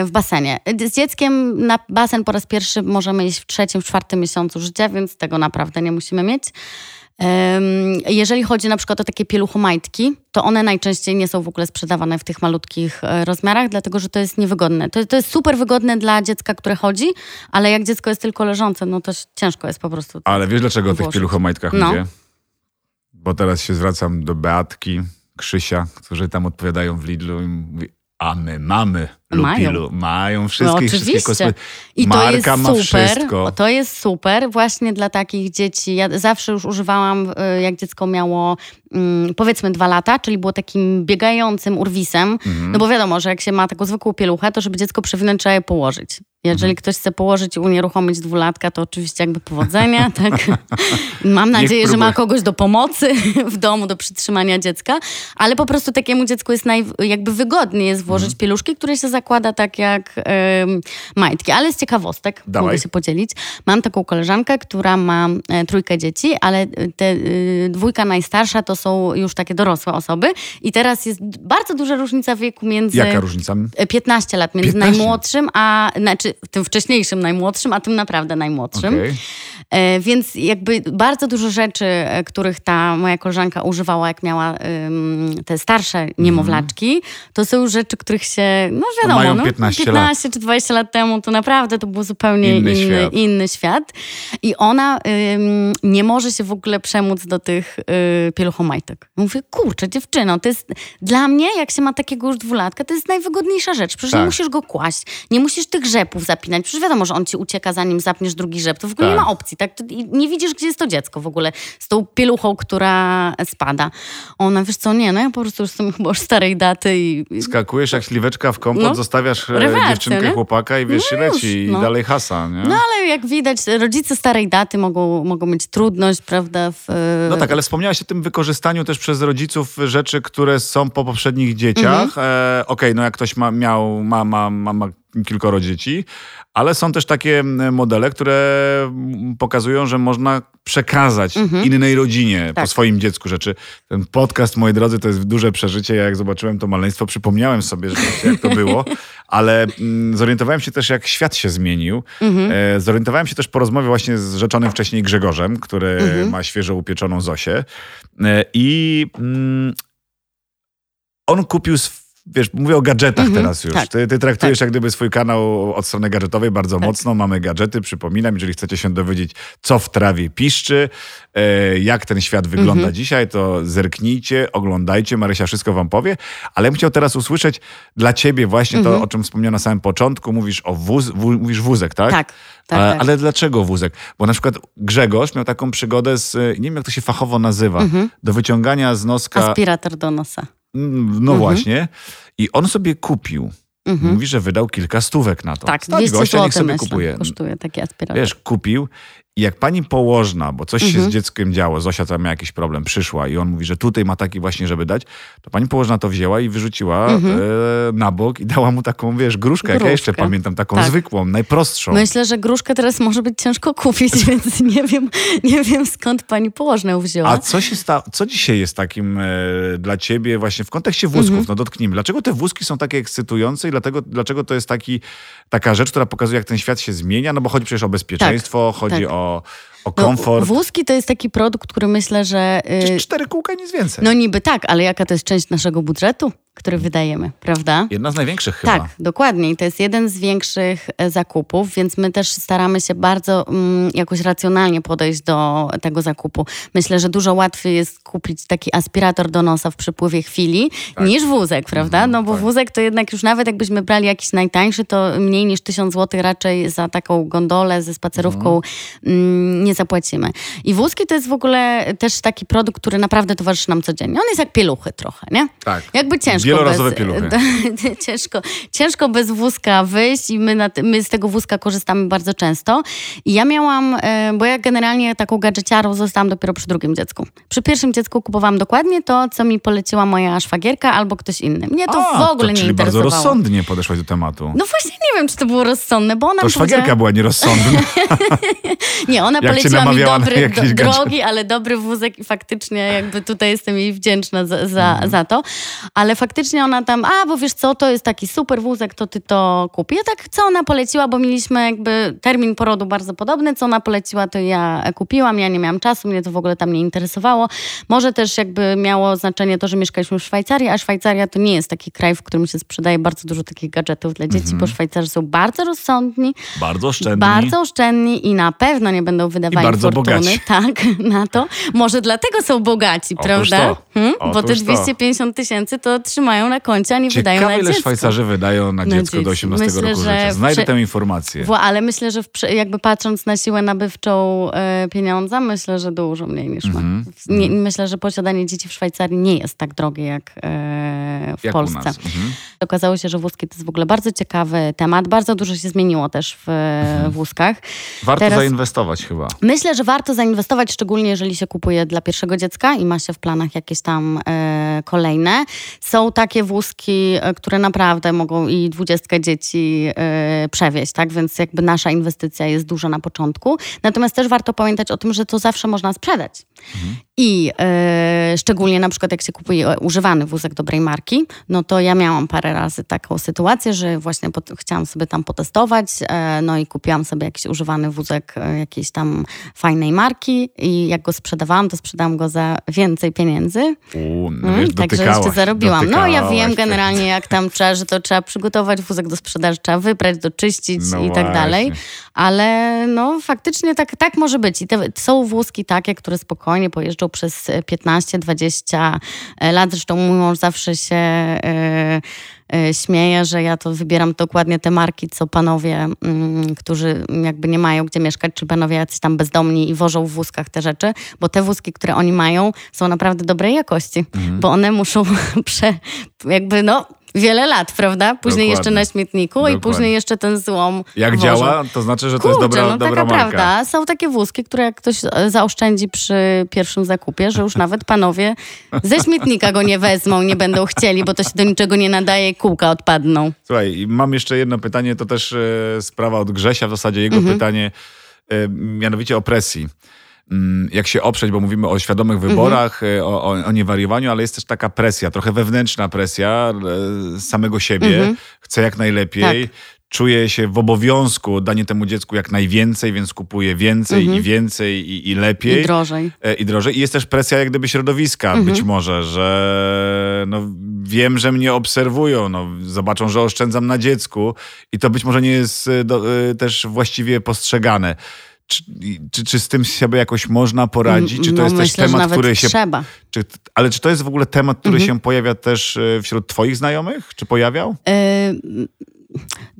y, w basenie. Z dzieckiem na basen po raz pierwszy możemy iść w trzecim, w czwartym miesiącu życia, więc tego naprawdę nie musimy mieć. Jeżeli chodzi na przykład o takie pieluchomajtki, to one najczęściej nie są w ogóle sprzedawane w tych malutkich e, rozmiarach, dlatego że to jest niewygodne. To, to jest super wygodne dla dziecka, które chodzi, ale jak dziecko jest tylko leżące, no to ciężko jest po prostu. Ale wiesz, dlaczego o tych Włożyć. pieluchomajtkach No. mówię? Bo teraz się zwracam do Beatki, Krzysia, którzy tam odpowiadają w Lidlu i mówi, a my mamy Mają. Lupilu. Mają No wszystkie, kosmety. I to Marka jest super. To jest super właśnie dla takich dzieci. Ja zawsze już używałam, y, jak dziecko miało mm, powiedzmy dwa lata, czyli było takim biegającym urwisem. Mhm. No bo wiadomo, że jak się ma taką zwykłą pieluchę, to żeby dziecko przewinąć, trzeba je położyć. Jeżeli Mhm. ktoś chce położyć i unieruchomić dwulatka, to oczywiście jakby powodzenia, tak? Mam nadzieję, że ma kogoś do pomocy w domu, do przytrzymania dziecka, ale po prostu takiemu dziecku jest naj, jakby wygodniej jest włożyć Mhm. pieluszki, które się zakłada tak jak em, majtki. Ale z ciekawostek Dawaj. mogę się podzielić. Mam taką koleżankę, która ma e, trójkę dzieci, ale te y, dwójka najstarsza to są już takie dorosłe osoby i teraz jest bardzo duża różnica wieku między... Jaka różnica? E, 15 lat między 15? najmłodszym, a znaczy tym wcześniejszym najmłodszym, a tym naprawdę najmłodszym. Okej. E, więc jakby bardzo dużo rzeczy, e, których ta moja koleżanka używała, jak miała te starsze niemowlaczki, to są już rzeczy, których się, no wiadomo, mają no, 15 15 czy 20 lat temu, to naprawdę to był zupełnie Inny inny, świat. inny świat. I ona nie może się w ogóle przemóc do tych y, pieluchomajtek. Mówię, kurczę, dziewczyno, to jest dla mnie, jak się ma takiego już dwulatka, to jest najwygodniejsza rzecz. Przecież Tak. nie musisz go kłaść, nie musisz tych rzepów zapinać. Przecież wiadomo, że on ci ucieka, zanim zapniesz drugi rzep. To w ogóle Tak. nie ma opcji tak? I nie widzisz, gdzie jest to dziecko w ogóle z tą pieluchą, która spada. Ona, wiesz co, nie, no ja po prostu już jestem chyba już starej daty i... Skakujesz jak śliweczka w kompot, No. zostawiasz e, dziewczynkę, nie? chłopaka i wiesz, No i leci już, i no. dalej hasa, nie? No ale jak widać, rodzice starej daty mogą, mogą mieć trudność, prawda? W, No tak, ale wspomniałaś o tym wykorzystaniu też przez rodziców rzeczy, które są po poprzednich dzieciach. Mhm. E, Okej, no jak ktoś ma, miał, ma, ma, ma, ma kilkoro dzieci, ale są też takie modele, które pokazują, że można przekazać innej rodzinie po Mhm. Tak. swoim dziecku rzeczy. Ten podcast, moi drodzy, to jest duże przeżycie. Ja jak zobaczyłem to maleństwo, przypomniałem sobie rzeczywiście, jak to było, ale mm, zorientowałem się też, jak świat się zmienił. Mhm. E, zorientowałem się też po rozmowie właśnie z rzeczonym wcześniej Grzegorzem, który Mhm. ma świeżo upieczoną Zosię. E, I mm, on kupił, wiesz, mówię o gadżetach Mhm, teraz już. tak. Ty, ty traktujesz jak gdyby swój kanał od strony gadżetowej bardzo Tak. mocno. Mamy gadżety, przypominam, jeżeli chcecie się dowiedzieć, co w trawie piszczy, e, jak ten świat wygląda Mhm. dzisiaj, to zerknijcie, oglądajcie, Marysia wszystko wam powie. Ale ja bym chciał teraz usłyszeć dla ciebie właśnie Mhm. to, o czym wspomniałem na samym początku. Mówisz o wóz, wó, mówisz wózek, tak? Tak, tak, A- tak. Ale dlaczego wózek? Bo na przykład Grzegorz miał taką przygodę z, nie wiem jak to się fachowo nazywa, Mhm. do wyciągania z noska, Aspirator do nosa. Mm, no właśnie, i on sobie kupił. Mhm. Mówi, że wydał kilka stówek na to. Tak, Stać 200 gościa, niech sobie myślę, kupuje. kosztuje taki aspirator. Wiesz, kupił i jak pani położna, bo coś się Mhm. z dzieckiem działo, Zosia tam miała jakiś problem, przyszła i on mówi, że tutaj ma taki właśnie, żeby dać, to pani położna to wzięła i wyrzuciła e, na bok i dała mu taką, wiesz, gruszkę, jak ja jeszcze Mhm. Gruszkę. pamiętam, taką Tak. zwykłą, najprostszą. Myślę, że gruszkę teraz może być ciężko kupić, więc nie wiem, nie wiem skąd pani położnę ją wzięła. A co się sta- co dzisiaj jest takim e, dla ciebie właśnie w kontekście wózków, Mhm. no dotknijmy. Dlaczego te wózki są takie ekscytujące i dlatego, dlaczego to jest taki, taka rzecz, która pokazuje, jak ten świat się zmienia? No bo chodzi przecież o bezpieczeństwo, chodzi tak. o, のー o No, komfort. wózki to jest taki produkt, który myślę, że... y, Przecież cztery kółka, nic więcej. No niby tak, ale jaka to jest część naszego budżetu, który wydajemy, prawda? Jedna z największych chyba. Tak, dokładnie. I to jest jeden z większych e, zakupów, więc my też staramy się bardzo mm, jakoś racjonalnie podejść do tego zakupu. Myślę, że dużo łatwiej jest kupić taki aspirator do nosa w przepływie chwili niż wózek, prawda? No bo tak. wózek to jednak już nawet jakbyśmy brali jakiś najtańszy, to mniej niż 1000 zł raczej za taką gondolę ze spacerówką mm, nie zapłacimy. I wózki to jest w ogóle też taki produkt, który naprawdę towarzyszy nam codziennie. On jest jak pieluchy trochę, nie? Tak. Jakby ciężko Wielorazowe bez, pieluchy. ciężko, ciężko bez wózka wyjść i my, na, my z tego wózka korzystamy bardzo często. I ja miałam, e, bo ja generalnie taką gadżeciarą zostałam dopiero przy drugim dziecku. Przy pierwszym dziecku kupowałam dokładnie to, co mi poleciła moja szwagierka albo ktoś inny. Mnie to A, w ogóle to, nie czyli bardzo interesowało. rozsądnie podeszłaś do tematu. No właśnie nie wiem, czy to było rozsądne, bo ona to szwagierka powiedziała... była nierozsądna. Nie, ona cię poleciła mi dobry, jakieś do, drogi, ale dobry wózek i faktycznie jakby tutaj jestem jej wdzięczna za, za, Mhm. za to. Ale faktycznie ona tam, a bo wiesz co, to jest taki super wózek, to ty to kup. Ja tak, co ona poleciła, bo mieliśmy jakby termin porodu bardzo podobny, co ona poleciła, to ja kupiłam, ja nie miałam czasu, mnie to w ogóle tam nie interesowało. Może też jakby miało znaczenie to, że mieszkaliśmy w Szwajcarii, a Szwajcaria to nie jest taki kraj, w którym się sprzedaje bardzo dużo takich gadżetów dla dzieci, Mhm. bo Szwajcarzy są bardzo rozsądni, Bardzo oszczędni. bardzo oszczędni i na pewno nie będą I bardzo fortuny. bogaci. Tak, na to. Może dlatego są bogaci, Otóż prawda? Hmm? Bo te Otóż to. 250 tysięcy to trzymają na koncie, a nie wydają Ciekawe, na ile dziecko. Szwajcarzy wydają na Na dziecko do dzieci. 18 Myślę, roku życia. Znajdę tę informację. Wła- ale myślę, że w, jakby patrząc na siłę nabywczą e, pieniądza, myślę, że dużo mniej niż Mhm, my. Nie, myślę, że posiadanie dzieci w Szwajcarii nie jest tak drogie jak e, w Jak Polsce. Mhm. Okazało się, że wózki to jest w ogóle bardzo ciekawy temat. Bardzo dużo się zmieniło też w Mhm. wózkach. Warto Teraz- zainwestować chyba. Myślę, że warto zainwestować, szczególnie jeżeli się kupuje dla pierwszego dziecka i ma się w planach jakieś tam e, kolejne. Są takie wózki, e, które naprawdę mogą i dwudziestkę dzieci e, przewieźć, tak? Więc jakby nasza inwestycja jest duża na początku. Natomiast też warto pamiętać o tym, że to zawsze można sprzedać. I e, szczególnie na przykład jak się kupuje używany wózek dobrej marki, no to ja miałam parę razy taką sytuację, że właśnie chciałam sobie tam potestować, e, no i kupiłam sobie jakiś używany wózek e, jakiejś tam fajnej marki i jak go sprzedawałam, to sprzedałam go za więcej pieniędzy. U, no Mm, Także jeszcze zarobiłam. No ja wiem generalnie jak tam trzeba, że to trzeba przygotować wózek do sprzedaży, trzeba wyprać, doczyścić No i tak dalej. właśnie. Ale no faktycznie tak, tak może być. I te, są wózki takie, które spokojnie pojeżdżą przez 15-20 lat. Zresztą mój mąż zawsze się e, e, śmieje, że ja to wybieram dokładnie te marki, co panowie, mm, którzy jakby nie mają gdzie mieszkać, czy panowie jacyś tam bezdomni i wożą w wózkach te rzeczy, bo te wózki, które oni mają, są naprawdę dobrej jakości, bo one muszą prze, jakby no wiele lat, prawda? Później Dokładnie. jeszcze na śmietniku Dokładnie. i później jeszcze ten złom Jak działa, to znaczy, że to Kurczę, jest dobra, no dobra taka marka. prawda. Są takie wózki, które jak ktoś e, zaoszczędzi przy pierwszym zakupie, że już nawet panowie ze śmietnika go nie wezmą, nie będą chcieli, bo to się do niczego nie nadaje, kółka odpadną. Słuchaj, mam jeszcze jedno pytanie, to też e, sprawa od Grzesia, w zasadzie jego Mhm. pytanie, e, mianowicie o presji. Mm, Jak się oprzeć, bo mówimy o świadomych Mhm. wyborach, e, o, o, o niewariowaniu, ale jest też taka presja, trochę wewnętrzna presja e, samego siebie. Mhm. Chcę jak najlepiej. Tak. Czuję się w obowiązku danie temu dziecku jak najwięcej, więc kupuję więcej i więcej i, i lepiej. Mhm. I drożej. E, i drożej. I jest też presja jak gdyby środowiska Mhm. być może, że no, wiem, że mnie obserwują, no, zobaczą, że oszczędzam na dziecku i to być może nie jest do, też właściwie postrzegane. Czy, czy, czy z tym sobie jakoś można poradzić? Czy to no, jest myślę, też temat, który się... trzeba. Czy, ale czy to jest w ogóle temat, który Mhm. się pojawia też e, wśród twoich znajomych? Czy pojawiał? Yy,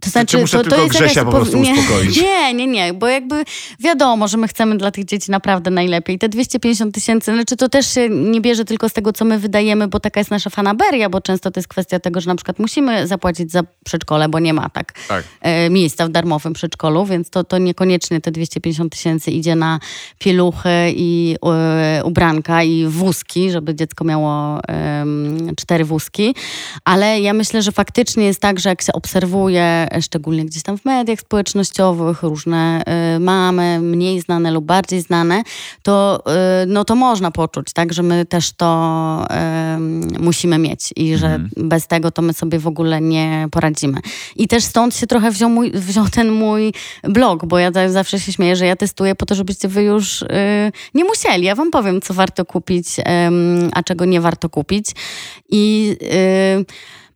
to znaczy, muszę to, tylko to jest Grzesia po prostu nie, uspokoić? Nie, nie, nie, bo jakby wiadomo, że my chcemy dla tych dzieci naprawdę najlepiej. Te 250 tysięcy, znaczy to też się nie bierze tylko z tego, co my wydajemy, bo taka jest nasza fanaberia, bo często to jest kwestia tego, że na przykład musimy zapłacić za przedszkole, bo nie ma tak, Tak. e, miejsca w darmowym przedszkolu, więc to, to niekoniecznie te 250 tysięcy idzie na pieluchy i e, ubranka i wózki, żeby dziecko miało cztery wózki, ale ja myślę, że faktycznie jest tak, że jak się obserwuje, szczególnie gdzieś tam w mediach społecznościowych, różne e, mamy, mniej znane lub bardziej znane, to, e, no to można poczuć, tak, że my też to em, musimy mieć i że bez tego to my sobie w ogóle nie poradzimy. I też stąd się trochę wziął, mój, wziął ten mój blog, bo ja zawsze się śmieję, że ja testuję po to, żebyście wy już y, nie musieli. Ja wam powiem, co warto kupić, a czego nie warto kupić. I y,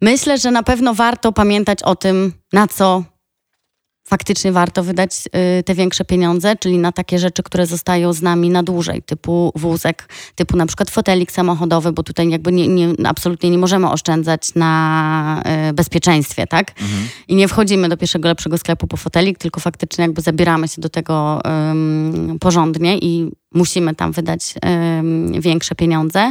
myślę, że na pewno warto pamiętać o tym, na co faktycznie warto wydać y, te większe pieniądze, czyli na takie rzeczy, które zostają z nami na dłużej, typu wózek, typu na przykład fotelik samochodowy, bo tutaj jakby nie, nie, absolutnie nie możemy oszczędzać na y, bezpieczeństwie, tak? I nie wchodzimy do pierwszego lepszego sklepu po fotelik, tylko faktycznie jakby zabieramy się do tego porządnie i musimy tam wydać ym, większe pieniądze.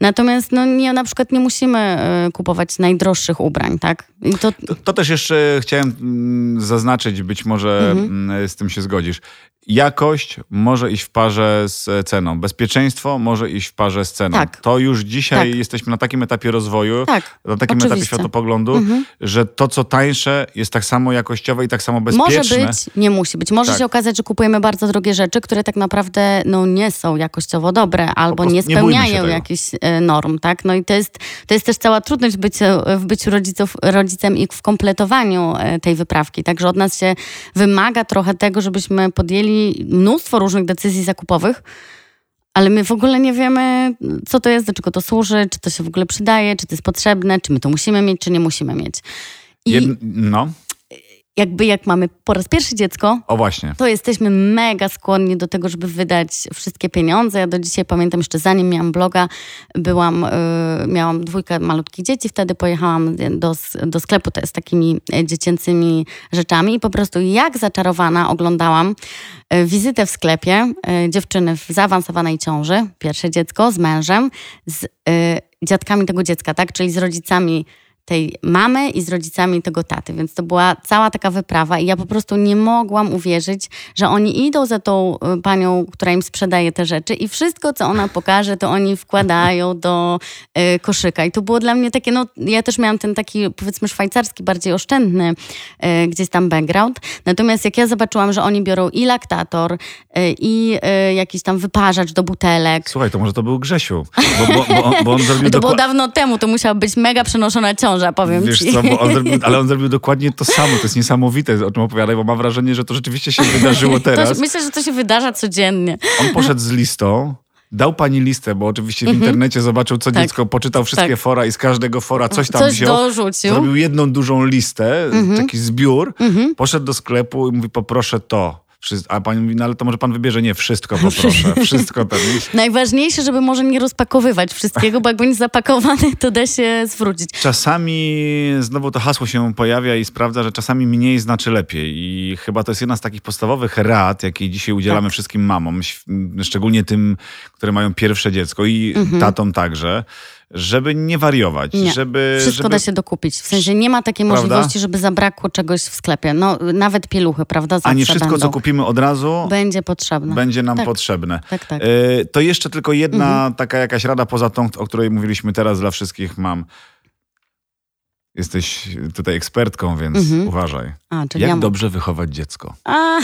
Natomiast no, nie, na przykład nie musimy y, kupować najdroższych ubrań, tak? To, To, to też jeszcze chciałem mm, zaznaczyć, być może Mhm. mm, z tym się zgodzisz. Jakość może iść w parze z ceną. Bezpieczeństwo może iść w parze z ceną. Tak. To już dzisiaj Tak. jesteśmy na takim etapie rozwoju, Tak, na takim etapie oczywiście. Mhm. światopoglądu, że to, co tańsze, jest tak samo jakościowe i tak samo bezpieczne. Może być, nie musi być. Może Tak. się okazać, że kupujemy bardzo drogie rzeczy, które tak naprawdę no, nie są jakościowo dobre albo nie nie spełniają tego. jakichś e, norm, tak? No i to jest, to jest też cała trudność w byciu, w byciu rodziców, rodzicem i w kompletowaniu e, tej wyprawki. Także od nas się wymaga trochę tego, żebyśmy podjęli mnóstwo różnych decyzji zakupowych, ale my w ogóle nie wiemy, co to jest, do czego to służy, czy to się w ogóle przydaje, czy to jest potrzebne, czy my to musimy mieć, czy nie musimy mieć. I. No, jakby jak mamy po raz pierwszy dziecko, o właśnie. to jesteśmy mega skłonni do tego, żeby wydać wszystkie pieniądze. Ja do dzisiaj pamiętam, jeszcze zanim miałam bloga, byłam, y, miałam dwójkę malutkich dzieci, wtedy pojechałam do, do sklepu z takimi e, dziecięcymi rzeczami i po prostu jak zaczarowana oglądałam y, wizytę w sklepie y, dziewczyny w zaawansowanej ciąży, pierwsze dziecko z mężem, z dziadkami tego dziecka, tak? Czyli z rodzicami tej mamy i z rodzicami tego taty, więc to była cała taka wyprawa i ja po prostu nie mogłam uwierzyć, że oni idą za tą y, panią, która im sprzedaje te rzeczy i wszystko, co ona pokaże, to oni wkładają do y, koszyka. I to było dla mnie takie, no ja też miałam ten taki powiedzmy szwajcarski, bardziej oszczędny y, gdzieś tam background, natomiast jak ja zobaczyłam, że oni biorą i laktator y, i y, jakiś tam wyparzacz do butelek, Słuchaj, to może to był Grzesiu, bo, bo, bo, on, bo on zrobił to było dawno temu, to musiała być mega przenoszona ciąża, powiem Wiesz ci. co, on zrobił, ale on zrobił dokładnie to samo. To jest niesamowite, o czym opowiadaj, bo mam wrażenie, że to rzeczywiście się wydarzyło To, teraz. się- myślę, że to się wydarza codziennie. On poszedł z listą, dał pani listę, bo oczywiście w internecie zobaczył, co Tak. dziecko, poczytał wszystkie Tak. fora i z każdego fora coś tam Coś wziął. dorzucił. Zrobił jedną dużą listę, taki zbiór, poszedł do sklepu i mówi, poproszę to. A pani mówi, no ale to może pan wybierze, nie, wszystko poproszę, wszystko tam. Najważniejsze, żeby może nie rozpakowywać wszystkiego, bo jak będzie zapakowany, to da się zwrócić. Czasami znowu to hasło się pojawia i sprawdza, że czasami mniej znaczy lepiej i chyba to jest jedna z takich podstawowych rad, jakiej dzisiaj udzielamy tak. wszystkim mamom, szczególnie tym, które mają pierwsze dziecko i mhm. tatom także żeby nie wariować. Nie. Żeby, Wszystko żeby... da się dokupić. W sensie nie ma takiej prawda? możliwości, żeby zabrakło czegoś w sklepie. No, nawet pieluchy, prawda? Zawsze A nie wszystko, będą. co kupimy od razu, będzie potrzebne. Będzie nam tak. potrzebne. Tak, tak. E, to jeszcze tylko jedna mhm. taka jakaś rada poza tą, o której mówiliśmy teraz dla wszystkich mam. Jesteś tutaj ekspertką, więc mhm. uważaj. A, Jak ja... dobrze wychować dziecko? A.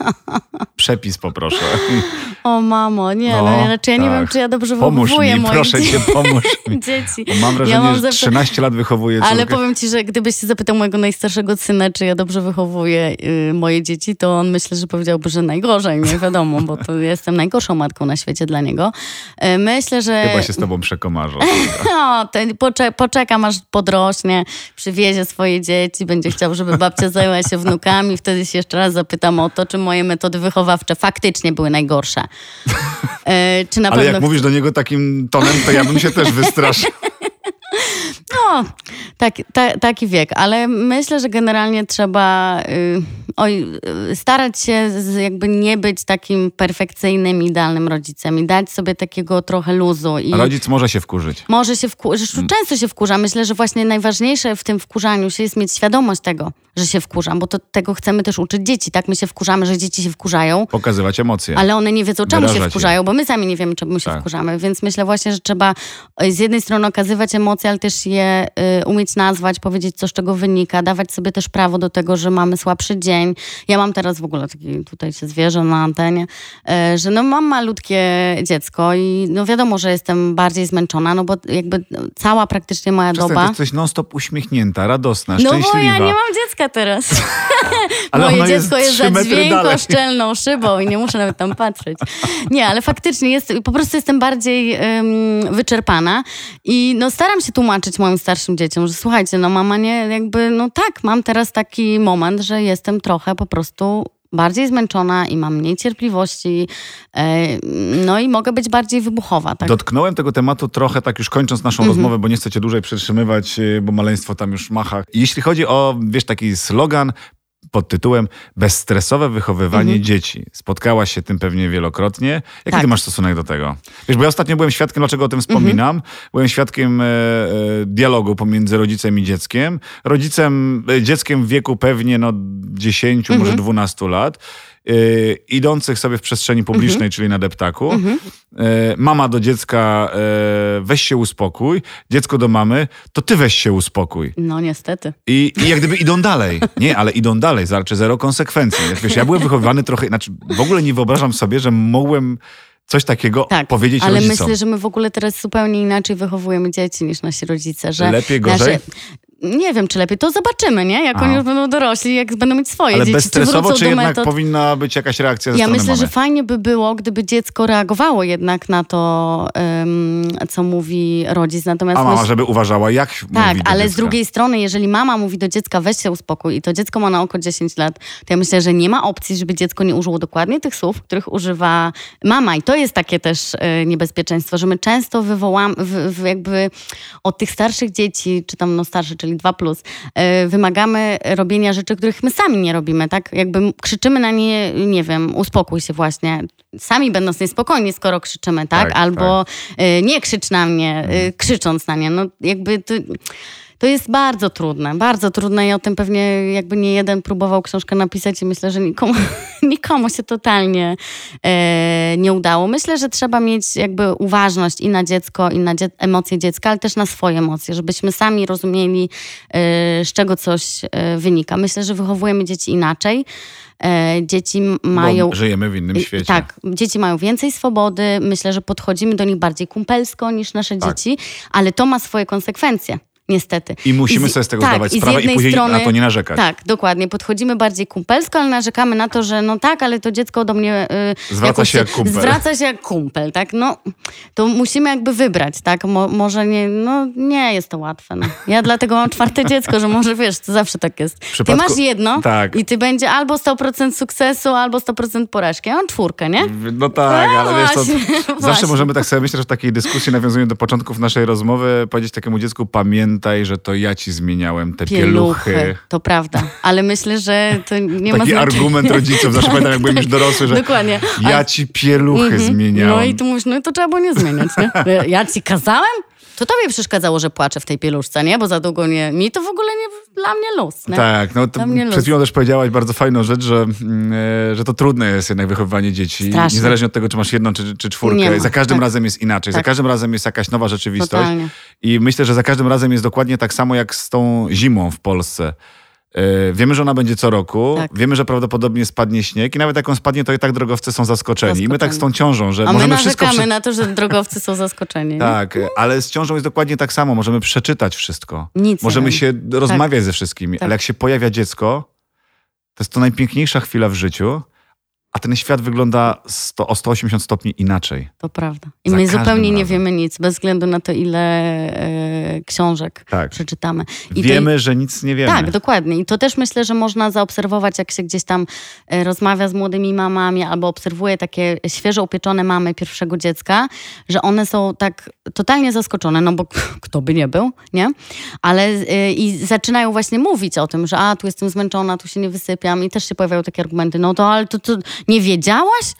Przepis poproszę. O mamo, nie, no, no ja tak. nie wiem, czy ja dobrze pomóż wychowuję mi, moje proszę cię, pomóż mi. dzieci. Bo mam wrażenie, ja mam że 13 lat wychowuję córkę. Ale powiem ci, że gdybyś się zapytał mojego najstarszego syna, czy ja dobrze wychowuję y, moje dzieci, to on myślę, że powiedziałby, że najgorzej, nie wiadomo, bo to jestem najgorszą matką na świecie dla niego. Y, myślę, że... Chyba się z tobą przekomarzę. no, poczek poczekam aż podrośnie, przywiezie swoje dzieci, będzie chciał, żeby babcia zajęła się wnukami, wtedy się jeszcze raz zapytam o to, czy moje metody wychowawcze faktycznie były najgorsze. E, Ale jak mówisz do niego takim tonem, to ja bym się też wystraszył. No, tak, ta, taki wiek, ale myślę, że generalnie trzeba y, oj, y, starać się z, jakby nie być takim perfekcyjnym, idealnym rodzicem i dać sobie takiego trochę luzu. I rodzic może się wkurzyć. Może się wkurzyć, mm. często się wkurza. Myślę, że właśnie najważniejsze w tym wkurzaniu się jest mieć świadomość tego, że się wkurzam, bo to tego chcemy też uczyć dzieci, tak? My się wkurzamy, że dzieci się wkurzają. Pokazywać emocje. Ale one nie wiedzą, czemu Wyrażać się wkurzają, je. bo my sami nie wiemy, czemu się tak. wkurzamy, więc myślę właśnie, że trzeba z jednej strony okazywać emocje, ale też je y, umieć nazwać, powiedzieć, co z czego wynika, dawać sobie też prawo do tego, że mamy słabszy dzień. Ja mam teraz w ogóle taki, tutaj się zwierzę na antenie, y, że no mam malutkie dziecko i no wiadomo, że jestem bardziej zmęczona, no bo jakby cała praktycznie moja Przestań, doba... Jesteś non-stop uśmiechnięta, radosna, no szczęśliwa. No bo ja nie mam dziecka teraz. Moje dziecko jest, jest za dźwiękoszczelną szybą i nie muszę nawet tam patrzeć. Nie, ale faktycznie jest, po prostu jestem bardziej um, wyczerpana i no staram się tłumaczyć moim starszym dzieciom, że słuchajcie, no mama nie, jakby, no tak, mam teraz taki moment, że jestem trochę po prostu bardziej zmęczona i mam mniej cierpliwości, e, no i mogę być bardziej wybuchowa. Tak? Dotknąłem tego tematu trochę, tak już kończąc naszą mm -hmm. rozmowę, bo nie chcę cię dłużej przytrzymywać, e, bo maleństwo tam już macha. Jeśli chodzi o, wiesz, taki slogan, pod tytułem Bezstresowe wychowywanie mhm. dzieci. Spotkałaś się tym pewnie wielokrotnie. Jaki tak. ty masz stosunek do tego? Wiesz, bo ja ostatnio byłem świadkiem, dlaczego o tym wspominam, mhm. byłem świadkiem e, e, dialogu pomiędzy rodzicem i dzieckiem. Rodzicem, e, dzieckiem w wieku pewnie no 10, mhm. może 12 lat y, idących sobie w przestrzeni publicznej, mhm. czyli na deptaku. Mhm. Y, mama do dziecka, y, weź się uspokój. Dziecko do mamy, to ty weź się uspokój. No niestety. I, i jak gdyby idą dalej. Nie, ale idą dalej, znaczy zero konsekwencji. Wiesz, ja byłem wychowywany trochę, znaczy w ogóle nie wyobrażam sobie, że mogłem coś takiego tak, powiedzieć ale rodzicom. myślę, że my w ogóle teraz zupełnie inaczej wychowujemy dzieci niż nasi rodzice. Że Lepiej, gorzej? Nasze, nie wiem, czy lepiej. To zobaczymy, nie? Jak A. oni już będą dorośli, jak będą mieć swoje Ale dzieci. bezstresowo, czy, czy jednak metod... powinna być jakaś reakcja ze Ja myślę, mamy? że fajnie by było, gdyby dziecko reagowało jednak na to, um, co mówi rodzic. Natomiast A mama, myśl... żeby uważała, jak Tak, ale dziecka. z drugiej strony, jeżeli mama mówi do dziecka, weź się uspokój i to dziecko ma na oko 10 lat, to ja myślę, że nie ma opcji, żeby dziecko nie użyło dokładnie tych słów, których używa mama. I to jest takie też e, niebezpieczeństwo, że my często wywołamy, w, w jakby od tych starszych dzieci, czy tam no starsze, czyli 2+, plus, E, wymagamy robienia rzeczy, których my sami nie robimy, tak? Jakby krzyczymy na nie, nie wiem, uspokój się właśnie. Sami będąc niespokojni, skoro krzyczymy, tak? tak Albo tak. E, nie krzycz na mnie, e, mhm. krzycząc na nie. No jakby... To, to jest bardzo trudne, bardzo trudne i o tym pewnie jakby nie jeden próbował książkę napisać i myślę, że nikomu, nikomu się totalnie e, nie udało. Myślę, że trzeba mieć jakby uważność i na dziecko, i na dzie emocje dziecka, ale też na swoje emocje, żebyśmy sami rozumieli, e, z czego coś e, wynika. Myślę, że wychowujemy dzieci inaczej. E, dzieci mają. Bo żyjemy w innym świecie. Tak, dzieci mają więcej swobody. Myślę, że podchodzimy do nich bardziej kumpelsko niż nasze tak. dzieci, ale to ma swoje konsekwencje. Niestety. I musimy z- sobie z tego tak, zdawać i sprawę i jednej później strony, na to nie narzekać. Tak, dokładnie. Podchodzimy bardziej kumpelsko, ale narzekamy na to, że no tak, ale to dziecko do mnie... y, Zwraca jakoś się jak kumpel. Zwraca się jak kumpel, tak? No, to musimy jakby wybrać, tak? Mo, może nie, no nie jest to łatwe. No. Ja dlatego mam czwarte dziecko, że może wiesz, to zawsze tak jest. Ty przypadku- masz jedno tak. i ty będzie albo 100% sukcesu, albo 100% porażki. Ja mam czwórkę, nie? No tak, No ale wiesz właśnie, zawsze możemy tak sobie myśleć, że w takiej dyskusji, nawiązując do początków naszej rozmowy, powiedzieć takiemu dziecku, pamiętaj, że to ja ci zmieniałem te pieluchy. To prawda, ale myślę, że to nie ma Taki znaczenia. argument rodziców, zawsze pamiętam jak byłem już dorosły, że Dokładnie. ja ci pieluchy Mhm. zmieniałem. No i tu mówisz, no to trzeba było nie zmieniać, nie? Ja ci kazałem? To tobie przeszkadzało, że płaczę w tej pieluszce, nie? Bo za długo nie... Mi to w ogóle nie... Dla mnie luz, nie? Tak, no to luz. przed chwilą też powiedziałaś bardzo fajną rzecz, że, mm, e, że to trudne jest jednak wychowywanie dzieci. Strasznie. Niezależnie od tego, czy masz jedną, czy, czy czwórkę. ma, Za każdym tak. razem jest inaczej. Za Tak. każdym razem jest jakaś nowa rzeczywistość. Totalnie. I myślę, że za każdym razem jest dokładnie tak samo jak z tą zimą w Polsce. E, Wiemy, że ona będzie co roku. Tak. Wiemy, że prawdopodobnie spadnie śnieg i nawet jak on spadnie, to i tak drogowcy są zaskoczeni. I my tak z tą Zaskoczeni. ciążą, że A my możemy wszystko... narzekamy Prze... na to, że drogowcy są zaskoczeni. nie? Tak, ale z ciążą jest dokładnie tak samo. Możemy przeczytać wszystko. Nic nie Możemy wiem. się rozmawiać ze wszystkimi, Tak. ale jak się pojawia dziecko, to jest to najpiękniejsza chwila w życiu, a ten świat wygląda 100, o 180 stopni inaczej. To prawda. I Za my zupełnie nie wiemy nic, bez względu na to, ile e, książek Tak. przeczytamy. I wiemy, że nic nie wiemy. Tak, dokładnie. I to też myślę, że można zaobserwować, jak się gdzieś tam e, rozmawia z młodymi mamami albo obserwuje takie świeżo upieczone mamy pierwszego dziecka, że one są tak totalnie zaskoczone, no bo kto by nie był, nie? Ale e, i zaczynają właśnie mówić o tym, że a, tu jestem zmęczona, tu się nie wysypiam i też się pojawiają takie argumenty, no to ale to, to nie wiedziałaś?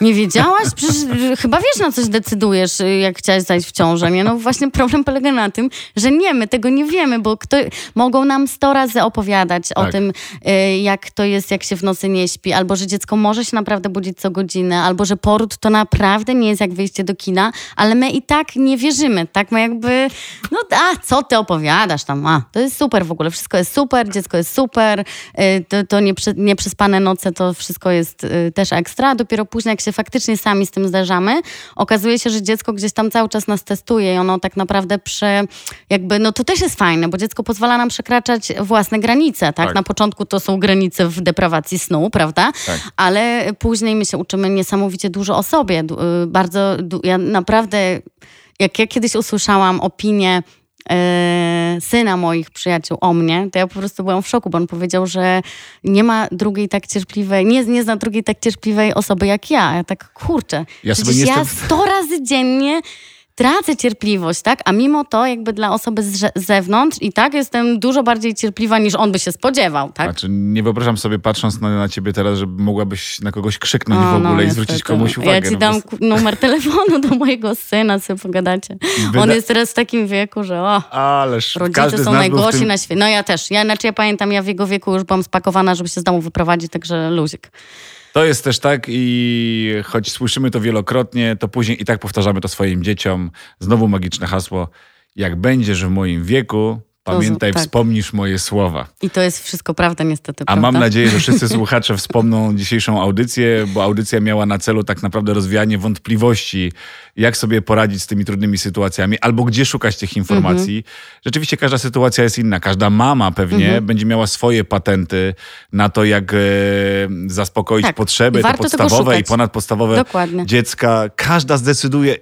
Nie wiedziałaś? Przecież chyba wiesz, na coś decydujesz, e, jak chciałaś zajść w ciążę, nie? No właśnie problem polega na tym, że nie, my tego nie wiemy, bo kto, mogą nam sto razy opowiadać o Tak. tym, y, jak to jest, jak się w nocy nie śpi, albo że dziecko może się naprawdę budzić co godzinę, albo że poród to naprawdę nie jest jak wyjście do kina, ale my i tak nie wierzymy, tak? My jakby, no a co ty opowiadasz tam, a to jest super w ogóle, wszystko jest super, dziecko jest super, y, to, to nieprze, nieprzespane noce to wszystko jest y, też ekstra, dopiero później jak się faktycznie sami z tym zderzamy, okazuje się, że dziecko gdzieś tam cały czas nas testuje i ono tak naprawdę prze, jakby, no to też jest fajne, bo dziecko pozwala nam przekraczać własne granice, tak? Tak. Na początku to są granice w deprawacji snu, prawda? Tak. Ale później my się uczymy niesamowicie dużo o sobie. Y, Bardzo, ja naprawdę, jak ja kiedyś usłyszałam opinię syna moich przyjaciół o mnie, to ja po prostu byłam w szoku, bo on powiedział, że nie ma drugiej tak cierpliwej, nie, nie zna drugiej tak cierpliwej osoby jak ja. Ja tak, kurczę, Ja sobie nie ja jestem- sto razy dziennie tracę cierpliwość, tak? A mimo to jakby dla osoby z zewnątrz i tak jestem dużo bardziej cierpliwa niż on by się spodziewał, tak? Znaczy, nie wyobrażam sobie, patrząc na, na ciebie teraz, że mogłabyś na kogoś krzyknąć O, w ogóle no, i zwrócić niestety. komuś uwagę. Ja ci no, dam bo- numer telefonu do mojego syna, sobie pogadacie. Wyda- On jest teraz w takim wieku, że o, Ależ rodzice są najgorsi tym... na świecie. No ja też. Ja, znaczy ja pamiętam, ja w jego wieku już byłam spakowana, żeby się z domu wyprowadzić, także luzik. To jest też tak i choć słyszymy to wielokrotnie, to później i tak powtarzamy to swoim dzieciom. Znowu magiczne hasło. Jak będziesz w moim wieku, pamiętaj, tak. wspomnisz moje słowa. I to jest wszystko prawda niestety, A prawda? mam nadzieję, że wszyscy słuchacze wspomną dzisiejszą audycję, bo audycja miała na celu tak naprawdę rozwijanie wątpliwości, jak sobie poradzić z tymi trudnymi sytuacjami, albo gdzie szukać tych informacji. Mhm. Rzeczywiście każda sytuacja jest inna. Każda mama pewnie Mhm. będzie miała swoje patenty na to, jak e, zaspokoić Tak. potrzeby I te podstawowe i ponadpodstawowe Dokładnie. dziecka. Każda zdecyduje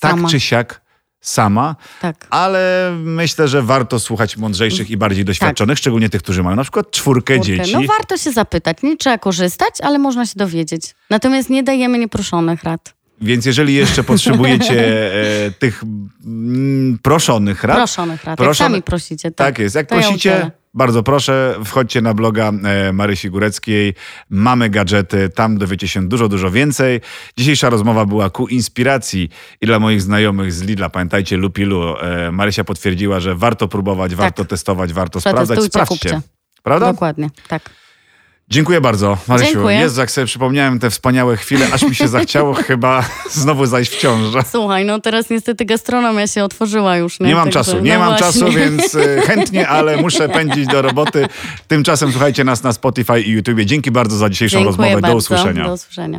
tak Sama. czy siak sama. Tak. Ale myślę, że warto słuchać mądrzejszych i bardziej doświadczonych, szczególnie tych, którzy mają na przykład czwórkę Kurczę, dzieci. No warto się zapytać, nie trzeba korzystać, ale można się dowiedzieć. Natomiast nie dajemy nieproszonych rad. Więc jeżeli jeszcze potrzebujecie e, tych mm, proszonych rad, Proszonych rad, Proszone- jak sami prosicie. Tak, tak jest. Jak to ja prosicie, udzielę. bardzo proszę, wchodźcie na bloga e, Marysi Góreckiej. Mamy gadżety, tam dowiecie się dużo, dużo więcej. Dzisiejsza rozmowa była ku inspiracji i dla moich znajomych z Lidla. Pamiętajcie, Lupilu. E, Marysia potwierdziła, że warto próbować, warto testować, warto sprawdzać. Sprawdźcie. kupcie. Prawda? Dokładnie, tak. Dziękuję bardzo, Marysiu. Dziękuję. Jezu, jak sobie przypomniałem te wspaniałe chwile, aż mi się zachciało chyba znowu zajść w ciążę. Słuchaj, no teraz niestety gastronomia się otworzyła już. Nie, Nie mam Także- czasu, nie no mam właśnie. czasu, więc y, chętnie, ale muszę pędzić do roboty. Tymczasem słuchajcie nas na Spotify i YouTube. Dzięki bardzo za dzisiejszą Dziękuję rozmowę. bardzo. Do usłyszenia. Do usłyszenia.